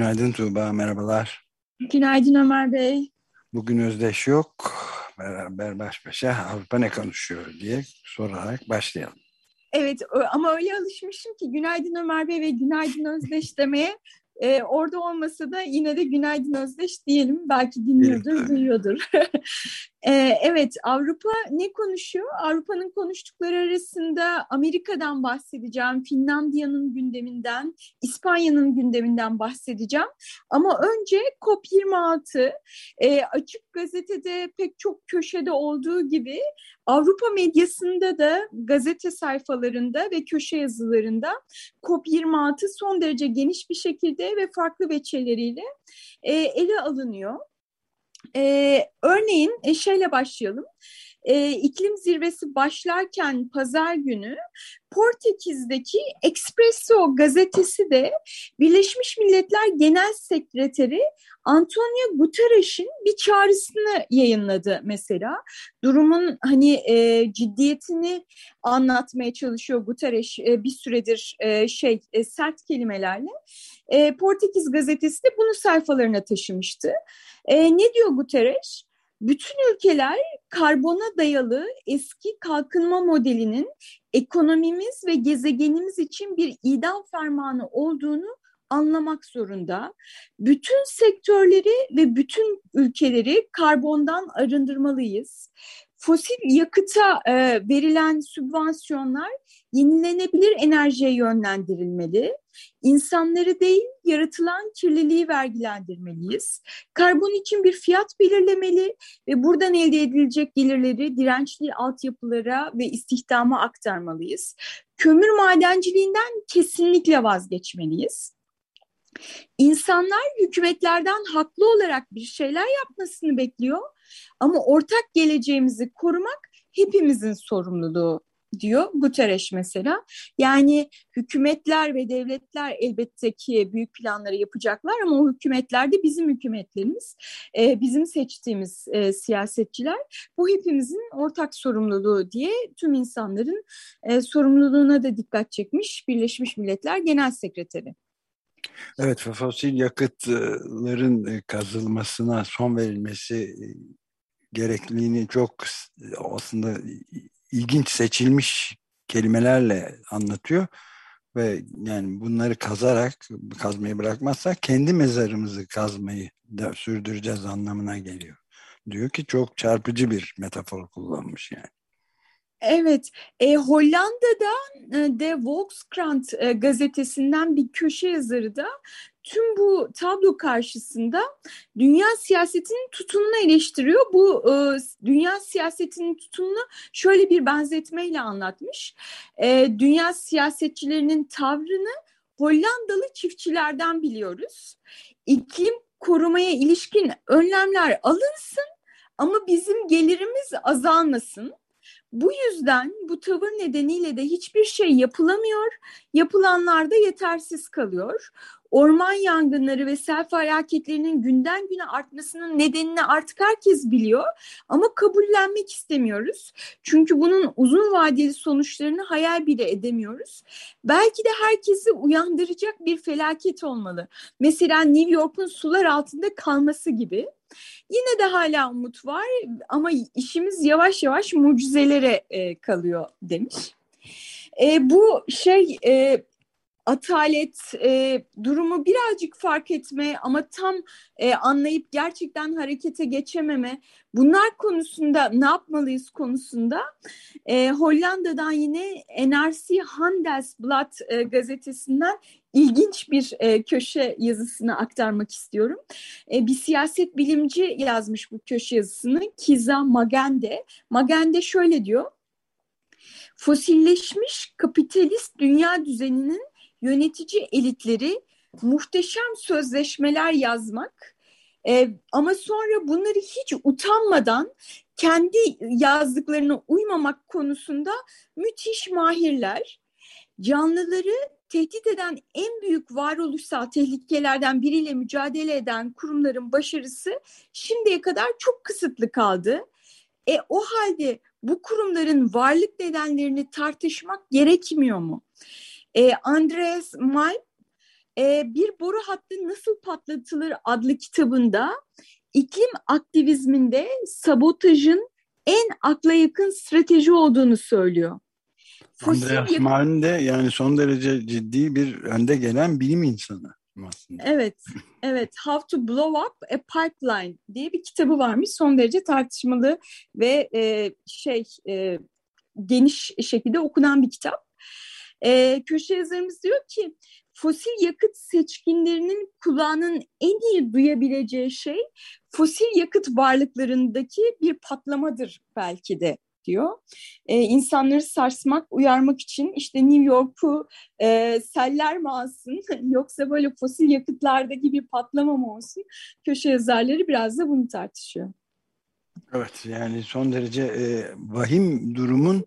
Günaydın Tuğba, merhabalar. Günaydın Ömer Bey. Bugün Özdeş yok. Beraber baş başa Avrupa ne konuşuyor diye sorarak başlayalım. Evet ama öyle alışmışım ki günaydın Ömer Bey ve günaydın Özdeş demeye e, orada olmasa da yine de günaydın Özdeş diyelim. Belki dinliyordur, evet, duyuyordur. e, evet, Avrupa ne konuşuyor? Avrupa'nın konuştukları arasında Amerika'dan bahsedeceğim, Finlandiya'nın gündeminden, İspanya'nın gündeminden bahsedeceğim. Ama önce COP26, e, Açık Gazete'de pek çok köşede olduğu gibi Avrupa medyasında da gazete sayfalarında ve köşe yazılarında COP26 son derece geniş bir şekilde ve farklı veçeleriyle e, ele alınıyor. E, örneğin e, şeyle başlayalım. E, iklim zirvesi başlarken pazar günü Portekiz'deki Expresso gazetesi de Birleşmiş Milletler Genel Sekreteri Antonio Guterres'in bir çağrısını yayınladı mesela. Durumun hani e, ciddiyetini anlatmaya çalışıyor Guterres e, bir süredir e, şey e, sert kelimelerle. E, Portekiz gazetesi de bunu sayfalarına taşımıştı. E, ne diyor Guterres? Bütün ülkeler karbona dayalı eski kalkınma modelinin ekonomimiz ve gezegenimiz için bir idam fermanı olduğunu anlamak zorunda. Bütün sektörleri ve bütün ülkeleri karbondan arındırmalıyız. Fosil yakıta e, verilen sübvansiyonlar yenilenebilir enerjiye yönlendirilmeli. İnsanları değil, yaratılan kirliliği vergilendirmeliyiz. Karbon için bir fiyat belirlemeli ve buradan elde edilecek gelirleri dirençli altyapılara ve istihdama aktarmalıyız. Kömür madenciliğinden kesinlikle vazgeçmeliyiz. İnsanlar hükümetlerden haklı olarak bir şeyler yapmasını bekliyor ama ortak geleceğimizi korumak hepimizin sorumluluğu diyor Guterres mesela. Yani hükümetler ve devletler elbette ki büyük planları yapacaklar ama o hükümetler de bizim hükümetlerimiz, e, bizim seçtiğimiz e, siyasetçiler. Bu hepimizin ortak sorumluluğu diye tüm insanların e, sorumluluğuna da dikkat çekmiş Birleşmiş Milletler Genel Sekreteri. Evet, fosil yakıtların kazılmasına son verilmesi gerekliliğini çok aslında ilginç seçilmiş kelimelerle anlatıyor ve yani bunları kazarak kazmayı bırakmazsak kendi mezarımızı kazmayı da sürdüreceğiz anlamına geliyor. Diyor ki çok çarpıcı bir metafor kullanmış yani. Evet, e, Hollanda'da e, De Volkskrant e, gazetesinden bir köşe yazarı da tüm bu tablo karşısında dünya siyasetinin tutumunu eleştiriyor. Bu e, dünya siyasetinin tutumunu şöyle bir benzetmeyle anlatmış. E, dünya siyasetçilerinin tavrını Hollandalı çiftçilerden biliyoruz. İklim korumaya ilişkin önlemler alınsın ama bizim gelirimiz azalmasın. Bu yüzden bu tavır nedeniyle de hiçbir şey yapılamıyor, yapılanlar da yetersiz kalıyor orman yangınları ve sel felaketlerinin günden güne artmasının nedenini artık herkes biliyor ama kabullenmek istemiyoruz. Çünkü bunun uzun vadeli sonuçlarını hayal bile edemiyoruz. Belki de herkesi uyandıracak bir felaket olmalı. Mesela New York'un sular altında kalması gibi. Yine de hala umut var ama işimiz yavaş yavaş mucizelere e, kalıyor demiş. E, bu şey e, atalet, e, durumu birazcık fark etme ama tam e, anlayıp gerçekten harekete geçememe bunlar konusunda ne yapmalıyız konusunda e, Hollanda'dan yine NRC Handelsblad e, gazetesinden ilginç bir e, köşe yazısını aktarmak istiyorum. E, bir siyaset bilimci yazmış bu köşe yazısını Kiza Magende. Magende şöyle diyor. Fosilleşmiş kapitalist dünya düzeninin yönetici elitleri muhteşem sözleşmeler yazmak e, ama sonra bunları hiç utanmadan kendi yazdıklarına uymamak konusunda müthiş mahirler. Canlıları tehdit eden en büyük varoluşsal tehlikelerden biriyle mücadele eden kurumların başarısı şimdiye kadar çok kısıtlı kaldı. E o halde bu kurumların varlık nedenlerini tartışmak gerekmiyor mu? E, Andreas Malm e, Bir Boru Hattı Nasıl Patlatılır adlı kitabında iklim aktivizminde sabotajın en akla yakın strateji olduğunu söylüyor. Andreas Malm de yani son derece ciddi bir önde gelen bilim insanı aslında. Evet, evet. How to Blow Up a Pipeline diye bir kitabı varmış. Son derece tartışmalı ve e, şey e, geniş şekilde okunan bir kitap. E, köşe yazarımız diyor ki fosil yakıt seçkinlerinin kulağının en iyi duyabileceği şey fosil yakıt varlıklarındaki bir patlamadır belki de diyor. E, insanları sarsmak, uyarmak için işte New York'u e, seller mi alsın yoksa böyle fosil yakıtlardaki bir patlama mı olsun? Köşe yazarları biraz da bunu tartışıyor. Evet yani son derece e, vahim durumun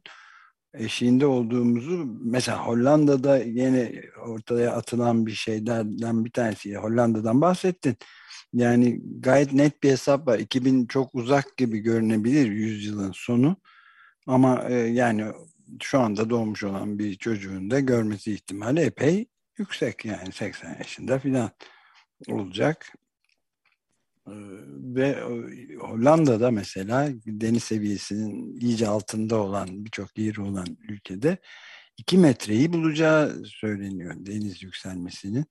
eşiğinde olduğumuzu mesela Hollanda'da yine ortaya atılan bir şeylerden bir tanesi Hollanda'dan bahsettin. Yani gayet net bir hesap var. 2000 çok uzak gibi görünebilir yüzyılın sonu. Ama e, yani şu anda doğmuş olan bir çocuğun da görmesi ihtimali epey yüksek. Yani 80 yaşında filan olacak. E, ve Hollanda'da mesela deniz seviyesinin iyice altında olan birçok yeri olan ülkede 2 metreyi bulacağı söyleniyor deniz yükselmesinin.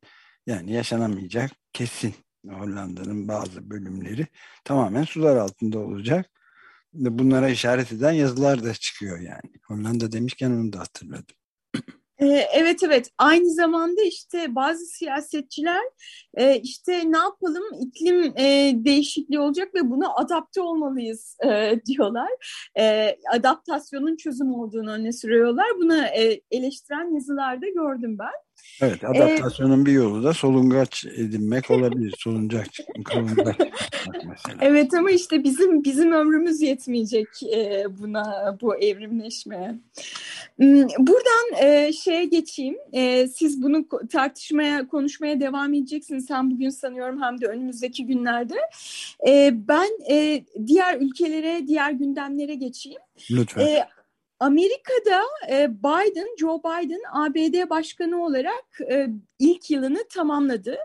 Yani yaşanamayacak kesin Hollanda'nın bazı bölümleri tamamen sular altında olacak bunlara işaret eden yazılar da çıkıyor yani. Hollanda demişken onu da hatırladım. Ee, evet evet aynı zamanda işte bazı siyasetçiler e, işte ne yapalım iklim e, değişikliği olacak ve buna adapte olmalıyız e, diyorlar. Adaptasyonun çözüm olduğunu öne sürüyorlar. Bunu eleştiren yazılarda gördüm ben. Evet, adaptasyonun ee, bir yolu da solungaç edinmek olabilir. Solungaç mesela. Evet ama işte bizim bizim ömrümüz yetmeyecek e, buna bu evrimleşmeye. Hmm, buradan e, şeye geçeyim. E, siz bunu tartışmaya, konuşmaya devam edeceksiniz. Hem bugün sanıyorum hem de önümüzdeki günlerde. Ben diğer ülkelere, diğer gündemlere geçeyim. Lütfen. Amerika'da e, Biden, Joe Biden ABD başkanı olarak e, ilk yılını tamamladı.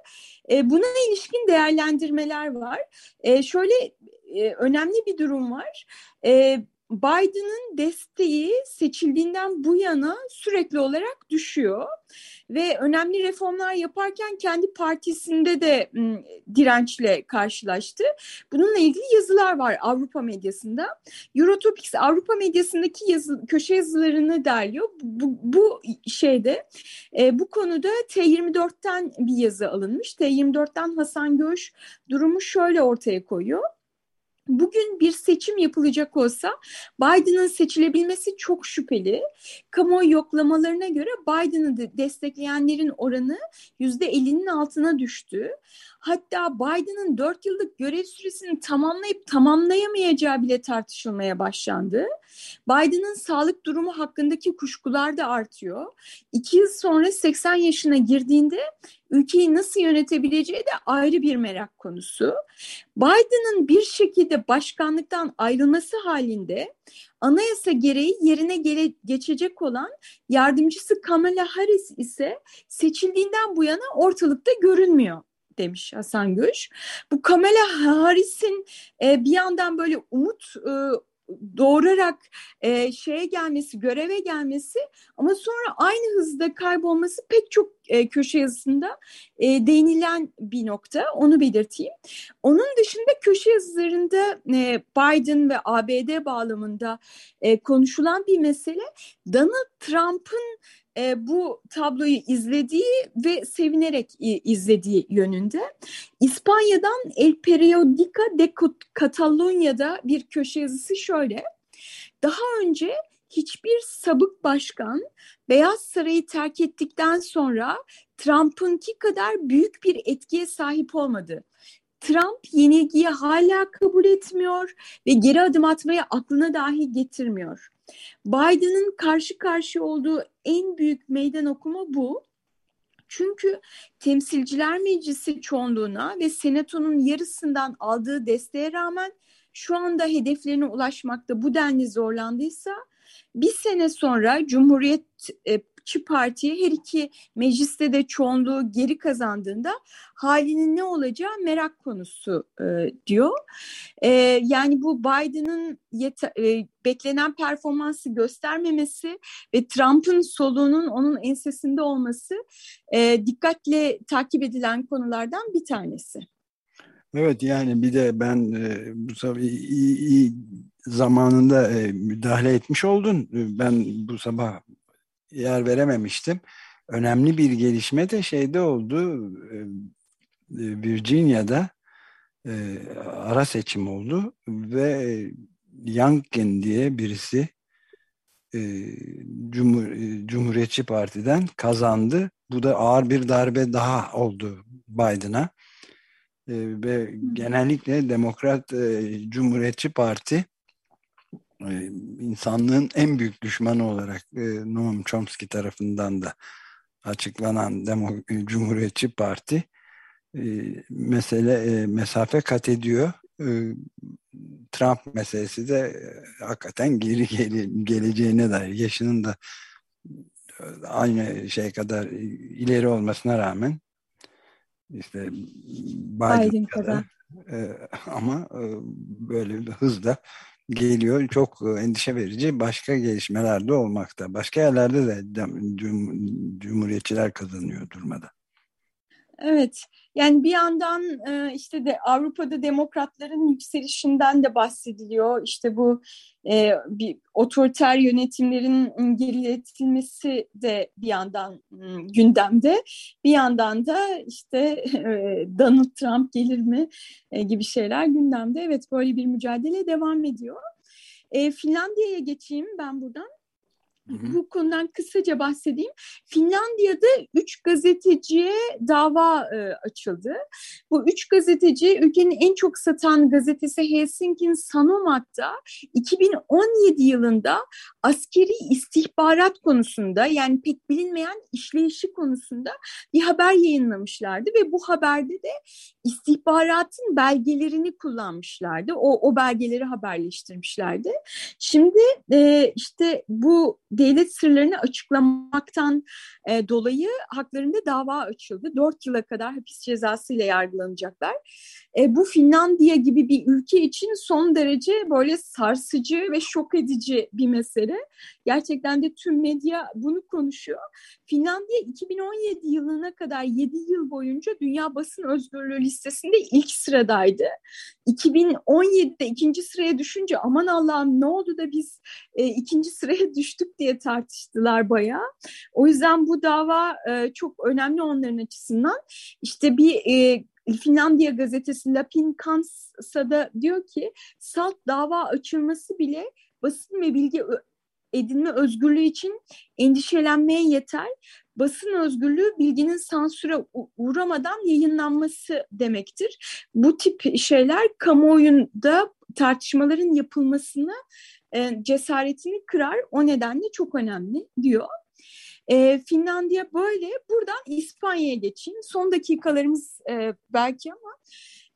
E, buna ilişkin değerlendirmeler var. Şöyle önemli bir durum var. Biden'ın desteği seçildiğinden bu yana sürekli olarak düşüyor ve önemli reformlar yaparken kendi partisinde de dirençle karşılaştı. Bununla ilgili yazılar var Avrupa medyasında. Eurotopics Avrupa medyasındaki yazı, köşe yazılarını derliyor. Bu, bu şeyde e, bu konuda T24'ten bir yazı alınmış. T24'ten Hasan Göş durumu şöyle ortaya koyuyor. Bugün bir seçim yapılacak olsa Biden'ın seçilebilmesi çok şüpheli. Kamuoyu yoklamalarına göre Biden'ı destekleyenlerin oranı %50'nin altına düştü. Hatta Biden'ın dört yıllık görev süresini tamamlayıp tamamlayamayacağı bile tartışılmaya başlandı. Biden'ın sağlık durumu hakkındaki kuşkular da artıyor. İki yıl sonra 80 yaşına girdiğinde ülkeyi nasıl yönetebileceği de ayrı bir merak konusu. Biden'ın bir şekilde başkanlıktan ayrılması halinde anayasa gereği yerine gele, geçecek olan yardımcısı Kamala Harris ise seçildiğinden bu yana ortalıkta görünmüyor demiş Hasan Göç. Bu Kamala Harris'in e, bir yandan böyle umut e, doğurarak e, şeye gelmesi, göreve gelmesi ama sonra aynı hızda kaybolması pek çok e, köşe yazısında e, değinilen bir nokta. Onu belirteyim. Onun dışında köşe yazılarında e, Biden ve ABD bağlamında e, konuşulan bir mesele Donald Trump'ın e, bu tabloyu izlediği ve sevinerek izlediği yönünde. İspanya'dan El Periodica de Catalunya'da bir köşe yazısı şöyle. Daha önce hiçbir sabık başkan Beyaz Sarayı terk ettikten sonra Trump'ınki kadar büyük bir etkiye sahip olmadı. Trump yenilgiyi hala kabul etmiyor ve geri adım atmayı aklına dahi getirmiyor. Biden'ın karşı karşıya olduğu en büyük meydan okuma bu. Çünkü Temsilciler Meclisi çoğunluğuna ve Senato'nun yarısından aldığı desteğe rağmen şu anda hedeflerine ulaşmakta bu denli zorlandıysa bir sene sonra Cumhuriyetçi Parti her iki mecliste de çoğunluğu geri kazandığında halinin ne olacağı merak konusu e, diyor. E, yani bu Biden'ın e, beklenen performansı göstermemesi ve Trump'ın soluğunun onun ensesinde olması e, dikkatle takip edilen konulardan bir tanesi. Evet yani bir de ben e, bu sabah iyi, iyi zamanında e, müdahale etmiş oldun. Ben bu sabah yer verememiştim. Önemli bir gelişme de şeyde oldu. E, Virginia'da e, ara seçim oldu ve Youngkin diye birisi e, Cumhur, e, Cumhuriyetçi Parti'den kazandı. Bu da ağır bir darbe daha oldu Biden'a. E, ve genellikle Demokrat e, Cumhuriyetçi Parti e, insanlığın en büyük düşmanı olarak e, Noam Chomsky tarafından da açıklanan Demo e, Cumhuriyetçi Parti e, mesele mesafe kat ediyor. Trump meselesi de hakikaten geri geri, geleceğine dair yaşının da aynı şey kadar ileri olmasına rağmen işte Biden, Biden kadar, E, ama e, böyle bir hızla geliyor. Çok e, endişe verici başka gelişmeler de olmakta. Başka yerlerde de Cumhuriyetçiler kazanıyor durmada. Evet, yani bir yandan e, işte de Avrupa'da demokratların yükselişinden de bahsediliyor. İşte bu e, bir otoriter yönetimlerin geriletilmesi de bir yandan gündemde. Bir yandan da işte e, Donald Trump gelir mi gibi şeyler gündemde. Evet böyle bir mücadele devam ediyor. Finlandiya'ya geçeyim ben buradan. Bu konudan kısaca bahsedeyim. Finlandiya'da üç gazeteciye dava e, açıldı. Bu üç gazeteci ülkenin en çok satan gazetesi Helsingin Sanomat'ta 2017 yılında askeri istihbarat konusunda yani pek bilinmeyen işleyişi konusunda bir haber yayınlamışlardı ve bu haberde de istihbaratın belgelerini kullanmışlardı. O, o belgeleri haberleştirmişlerdi. Şimdi e, işte bu devlet sırlarını açıklamaktan e, dolayı haklarında dava açıldı. Dört yıla kadar hapis cezası ile yargılanacaklar. E, bu Finlandiya gibi bir ülke için son derece böyle sarsıcı ve şok edici bir mesele. Gerçekten de tüm medya bunu konuşuyor. Finlandiya 2017 yılına kadar 7 yıl boyunca Dünya Basın Özgürlüğü listesinde ilk sıradaydı. 2017'de ikinci sıraya düşünce aman Allah'ım ne oldu da biz e, ikinci sıraya düştük diye tartıştılar bayağı. O yüzden bu dava e, çok önemli onların açısından. İşte bir e, Finlandiya gazetesi Lapin Kansa'da diyor ki salt dava açılması bile basın ve bilgi edinme özgürlüğü için endişelenmeye yeter. Basın özgürlüğü bilginin sansüre uğramadan yayınlanması demektir. Bu tip şeyler kamuoyunda tartışmaların yapılmasını e, cesaretini kırar. O nedenle çok önemli diyor. E, Finlandiya böyle. Buradan İspanya'ya geçeyim. Son dakikalarımız e, belki ama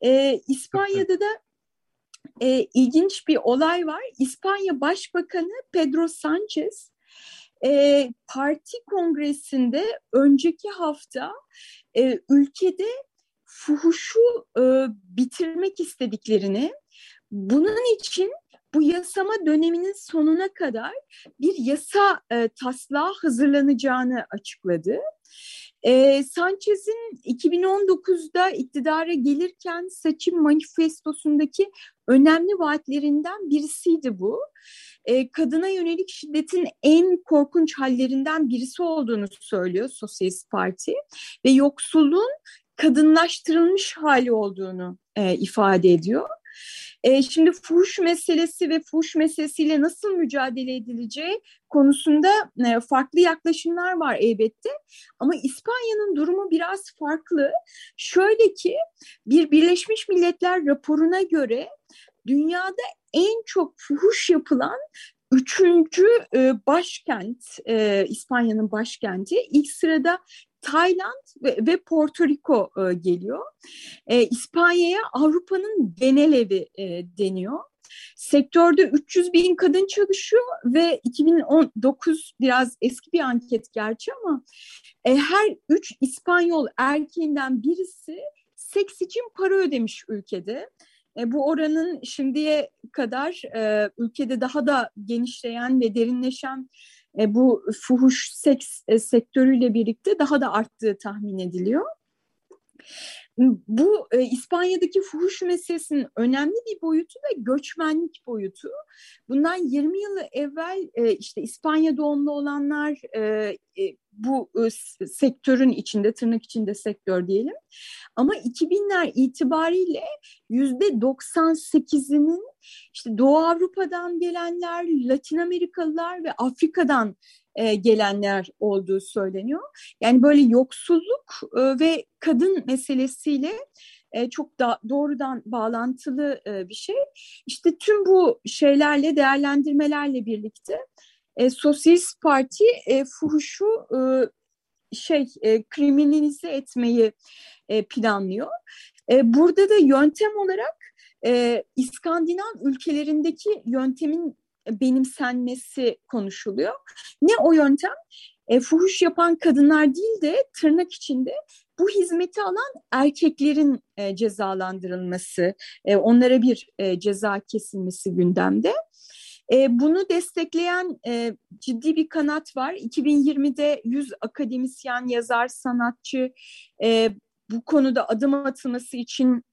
e, İspanya'da da e, ilginç bir olay var. İspanya Başbakanı Pedro Sanchez e, parti kongresinde önceki hafta e, ülkede fuhuşu e, bitirmek istediklerini, bunun için bu yasama döneminin sonuna kadar bir yasa e, taslağı hazırlanacağını açıkladı. E, Sanchez'in 2019'da iktidara gelirken seçim manifestosundaki önemli vaatlerinden birisiydi bu. E, kadına yönelik şiddetin en korkunç hallerinden birisi olduğunu söylüyor Sosyalist Parti ve yoksulluğun kadınlaştırılmış hali olduğunu e, ifade ediyor. E, şimdi fuhuş meselesi ve fuhuş meselesiyle nasıl mücadele edileceği konusunda e, farklı yaklaşımlar var elbette. Ama İspanya'nın durumu biraz farklı. Şöyle ki bir Birleşmiş Milletler raporuna göre dünyada en çok fuhuş yapılan üçüncü e, başkent, e, İspanya'nın başkenti. İlk sırada Tayland ve, ve Porto Rico e, geliyor. E, İspanya'ya Avrupa'nın genel evi e, deniyor. Sektörde 300 bin kadın çalışıyor ve 2019 biraz eski bir anket gerçi ama e, her üç İspanyol erkeğinden birisi seks için para ödemiş ülkede. E, bu oranın şimdiye kadar e, ülkede daha da genişleyen ve derinleşen e, bu fuhuş seks e, sektörüyle birlikte daha da arttığı tahmin ediliyor. Bu e, İspanya'daki fuhuş meselesinin önemli bir boyutu da göçmenlik boyutu. Bundan 20 yıl evvel e, işte İspanya doğumlu olanlar e, e, bu e, sektörün içinde, tırnak içinde sektör diyelim. Ama 2000'ler itibariyle yüzde 98'inin işte Doğu Avrupa'dan gelenler, Latin Amerikalılar ve Afrika'dan e, gelenler olduğu söyleniyor. Yani böyle yoksulluk e, ve kadın meselesiyle e, çok da doğrudan bağlantılı e, bir şey. İşte tüm bu şeylerle, değerlendirmelerle birlikte e, Sosyalist Parti e, fuhuşu e, şey e, kriminalize etmeyi e, planlıyor. E, burada da yöntem olarak e, İskandinav ülkelerindeki yöntemin benimsenmesi konuşuluyor. Ne o yöntem? E, fuhuş yapan kadınlar değil de tırnak içinde bu hizmeti alan erkeklerin e, cezalandırılması, e, onlara bir e, ceza kesilmesi gündemde. E, bunu destekleyen e, ciddi bir kanat var. 2020'de 100 akademisyen, yazar, sanatçı e, bu konuda adım atılması için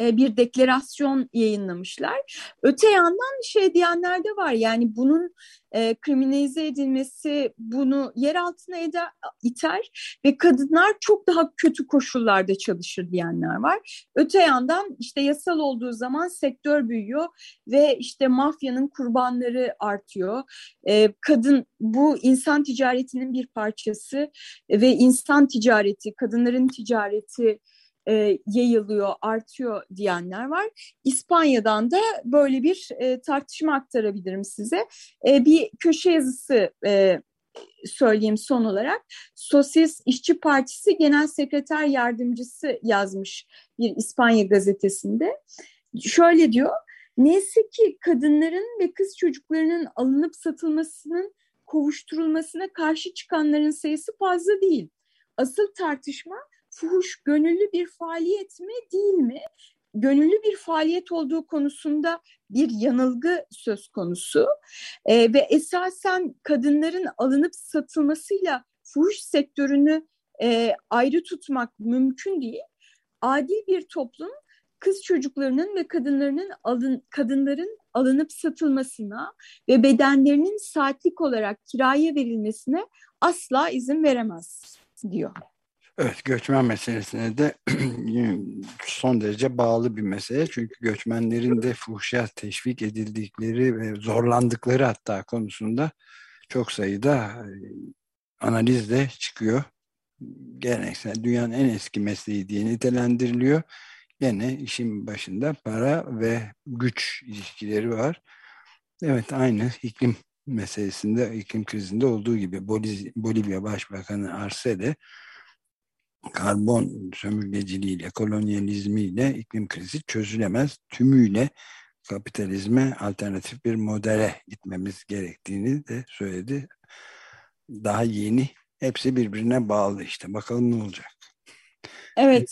bir deklarasyon yayınlamışlar. Öte yandan şey diyenler de var yani bunun e, kriminalize edilmesi bunu yer altına eder, iter ve kadınlar çok daha kötü koşullarda çalışır diyenler var. Öte yandan işte yasal olduğu zaman sektör büyüyor ve işte mafyanın kurbanları artıyor. E, kadın bu insan ticaretinin bir parçası ve insan ticareti, kadınların ticareti e, yayılıyor, artıyor diyenler var. İspanya'dan da böyle bir e, tartışma aktarabilirim size. E, bir köşe yazısı e, söyleyeyim son olarak. Sosyalist İşçi Partisi Genel Sekreter Yardımcısı yazmış bir İspanya gazetesinde. Şöyle diyor, neyse ki kadınların ve kız çocuklarının alınıp satılmasının kovuşturulmasına karşı çıkanların sayısı fazla değil. Asıl tartışma fuhuş gönüllü bir faaliyet mi değil mi? Gönüllü bir faaliyet olduğu konusunda bir yanılgı söz konusu ee, ve esasen kadınların alınıp satılmasıyla fuhuş sektörünü e, ayrı tutmak mümkün değil. Adil bir toplum kız çocuklarının ve kadınlarının alın, kadınların alınıp satılmasına ve bedenlerinin saatlik olarak kiraya verilmesine asla izin veremez diyor. Evet, göçmen meselesine de son derece bağlı bir mesele. Çünkü göçmenlerin de fuhşa teşvik edildikleri ve zorlandıkları hatta konusunda çok sayıda e, analiz de çıkıyor. Geleneksel dünyanın en eski mesleği diye nitelendiriliyor. Yine işin başında para ve güç ilişkileri var. Evet aynı iklim meselesinde, iklim krizinde olduğu gibi Bolivya Başbakanı Arce de karbon sömürgeciliğiyle, kolonyalizmiyle iklim krizi çözülemez. Tümüyle kapitalizme alternatif bir modele gitmemiz gerektiğini de söyledi. Daha yeni. Hepsi birbirine bağlı işte. Bakalım ne olacak. Evet.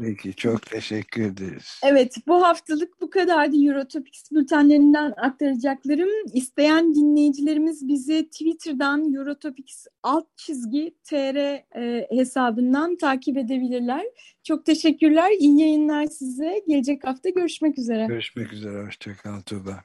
Peki çok teşekkür ederiz. Evet bu haftalık bu kadardı Eurotopics bültenlerinden aktaracaklarım. İsteyen dinleyicilerimiz bizi Twitter'dan Eurotopics alt çizgi tr e, hesabından takip edebilirler. Çok teşekkürler. İyi yayınlar size. Gelecek hafta görüşmek üzere. Görüşmek üzere. Hoşçakal Tuğba.